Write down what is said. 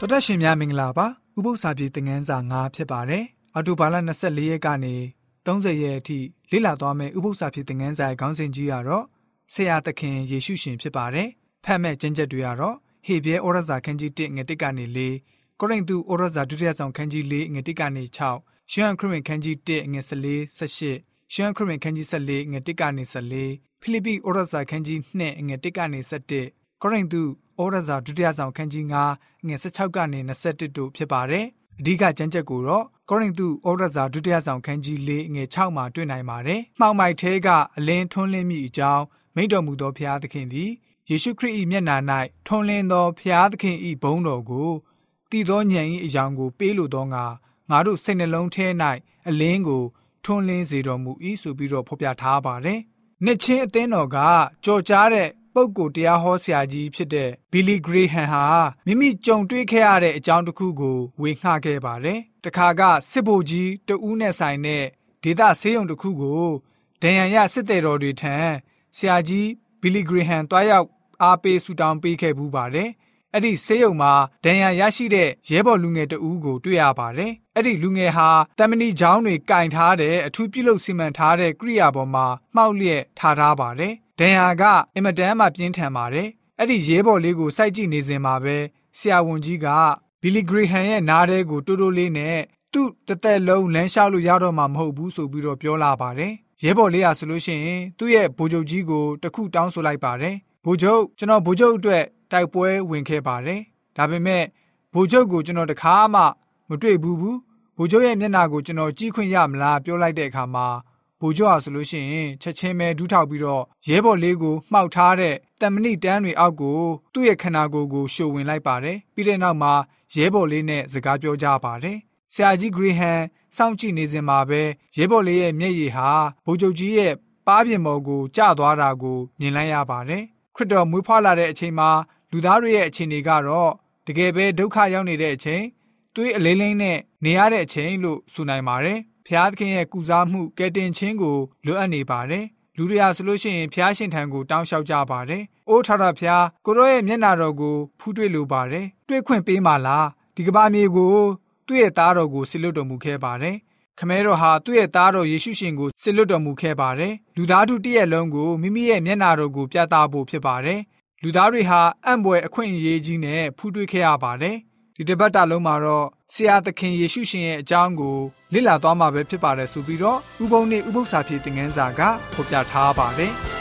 တော်တက်ရှင်များမင်္ဂလာပါဥပု္ပ္ပစာပြေသင်ငန်းစာ9ဖြစ်ပါတယ်အော်တိုဘာလ24ရက်ကနေ30ရက်အထိလေ့လာသွားမယ့်ဥပု္ပ္ပစာပြေသင်ငန်းစာရဲ့ခေါင်းစဉ်ကြီးကတော့ဆရာသခင်ယေရှုရှင်ဖြစ်ပါတယ်ဖတ်မဲ့ကျမ်းချက်တွေကတော့ဟေဘရဲဩရစာခန်းကြီး1ငွေ1ကနေ4ကိုရိန္သုဩရစာဒုတိယဆောင်ခန်းကြီး4ငွေ1ကနေ6ရှမ်းခရစ်ဝင်ခန်းကြီး1ငွေ14 18ရှမ်းခရစ်ဝင်ခန်းကြီး14ငွေ1ကနေ14ဖိလိပ္ပိဩရစာခန်းကြီး2ငွေ1ကနေ17 ကိုရိန္သုဩရစာဒုတိယဆောင်ခန်းကြီး9ငွေ16ကနေ21တို့ဖြစ်ပါတယ်။အဓိကကျမ်းချက်ကိုတော့ကောရိန္သုဩရစာဒုတိယဆောင်ခန်းကြီး၄ငွေ6မှာတွေ့နိုင်ပါတယ်။မှောင်မိုက်ထဲကအလင်းထွန်းလင်းမိအကြောင်းမိန့်တော်မူသောဘုရားသခင်သည်ယေရှုခရစ်၏မျက်နာ၌ထွန်းလင်းသောဘုရားသခင်၏ဘုန်းတော်ကိုတည်သောဉာဏ်၏အယောင်ကို ပေးလိုသောငါငါတို့စိတ်နှလုံးထဲ၌အလင်းကိုထွန်းလင်းစေတော်မူ၏ဆိုပြီးတော့ဖော်ပြထားပါတယ်။နှစ်ချင်းအသင်းတော်ကကြော်ကြားတဲ့ ပုဂ္ဂိုလ်တရားဟောဆရာကြီးဖြစ်တဲ့ဘီလီဂရေဟန်ဟာမိမိကြုံတွေ့ခဲ့ရတဲ့အကြောင်းတစ်ခုကိုဝေငှခဲ့ပါတယ်။တခါကစစ်ဗိုလ်ကြီးတဦးနဲ့ဆိုင်တဲ့ဒေသဆေးရုံတစ်ခုကိုဒဏ်ရာရစစ်သည်တော်တွေထံဆရာကြီးဘီလီဂရေဟန်တွားရောက်အားပေးဆူတောင်းပေးခဲ့ဘူးပါတယ်။အဲ့ဒီဆေးရုံမှာဒဏ်ရာရရှိတဲ့ရဲဘော်လူငယ်တဦးကိုတွေ့ရပါတယ်။အဲ့ဒီလူငယ်ဟာတမဏိချောင်းတွေကင်ထားတဲ့အထူးပြုလုပ်စီမံထားတဲ့ကိရိယာပေါ်မှာမှောက်လျက်ထားထားပါတယ်။ ဒဏ်ရာကအင်မတန်မှပြင်းထန်ပါတယ်။အဲ့ဒီရဲဘော်လေးကိုစိုက်ကြည့်နေစဉ်မှာပဲဆရာဝန်ကြီးကဘီလီဂရီဟန်ရဲ့နားထဲကိုတိုးတိုးလေးနဲ့သူ့တသက်လုံးလမ်းလျှောက်လို့ရတော့မှာမဟုတ်ဘူးဆိုပြီးတော့ပြောလာပါတယ်။ရဲဘော်လေးဟာဆိုလို့ရှိရင်သူ့ရဲ့ဗိုလ်ချုပ်ကြီးကိုတခုတောင်းဆိုလိုက်ပါတယ်။ဗိုလ်ချုပ်ကျွန်တော်ဗိုလ်ချုပ်အတွက်တိုက်ပွဲဝင်ခဲ့ပါတယ်။ဒါပေမဲ့ဗိုလ်ချုပ်ကိုကျွန်တော်တခါမှမတွေ့ဘူးဘူး။ဗိုလ်ချုပ်ရဲ့မျက်နှာကိုကျွန်တော်ကြည့်ခွင့်ရမလားပြောလိုက်တဲ့အခါမှာ ဗိုလ်ချုပ်ဟာဆိုလို့ရှိရင်ချက်ချင်းပဲဒူးထောက်ပြီးတော့ရဲဘော်လေးကိုမှောက်ထားတဲ့တမဏိတန်းတွေအောက်ကိုသူ့ရဲ့ခန္ဓာကိုယ်ကိုရှို့ဝင်လိုက်ပါတယ်ပြီးတဲ့နောက်မှာရဲဘော်လေးနဲ့စကားပြောကြပါတယ်ဆရာကြီးဂရီဟန်စောင့်ကြည့်နေစဉ်မှာပဲရဲဘော်လေးရဲ့မျက်ရည်ဟာဗိုလ်ချုပ်ကြီးရဲ့ပါးပြင်ပေါ်ကိုကျသွားတာကိုမြင်လိုက်ရပါတယ်ခရစ်တော်မွေးဖွားလာတဲ့အချိန်မှာလူသားတွေရဲ့အခြေအနေကတော့တကယ်ပဲဒုက္ခရောက်နေတဲ့အချိန် သွေးအလေးလိမ့်နဲ့နေရတဲ့အချိန်လို့ဆိုနိုင်ပါတယ်ဖျားသခင်ရဲ့ကုစားမှုကယ်တင်ခြင်းကိုလိုအပ်နေပါတယ်လူတွေဟာဆိုလို့ရှိရင်ဖျားရှင်ထံကိုတောင်းလျှောက်ကြပါတယ်။အိုးထထဖျားကိုရောရဲ့မျက်နာတော်ကိုဖူးတွေ့လိုပါတယ်။တွေ့ခွင့်ပေးပါလား။ဒီကဘာမြေကိုသူ့ရဲ့သားတော်ကိုဆစ်လွတ်တော်မူခဲ့ပါတယ်။ခမဲတော်ဟာသူ့ရဲ့သားတော်ယေရှုရှင်ကိုဆစ်လွတ်တော်မူခဲ့ပါတယ်။လူသားတို့တည့်ရဲ့လုံးကိုမိမိရဲ့မျက်နာတော်ကိုပြသဖို့ဖြစ်ပါတယ်။လူသားတွေဟာအံ့ဘွယ်အခွင့်အရေးကြီးနဲ့ဖူးတွေ့ခဲ့ရပါတယ်။ ဒီတပတ်တာလုံးမှာတော့ဆရာသခင်ယေရှုရှင်ရဲ့အကြောင်းကိုလေ့လာသွားမှာပဲဖြစ်ပါတယ်ဆိုပြီးတော့ဥပုံနဲ့ဥပု္ပ္ပစာဖြစ်တဲ့ငန်းစာကဖော်ပြထားပါတယ်။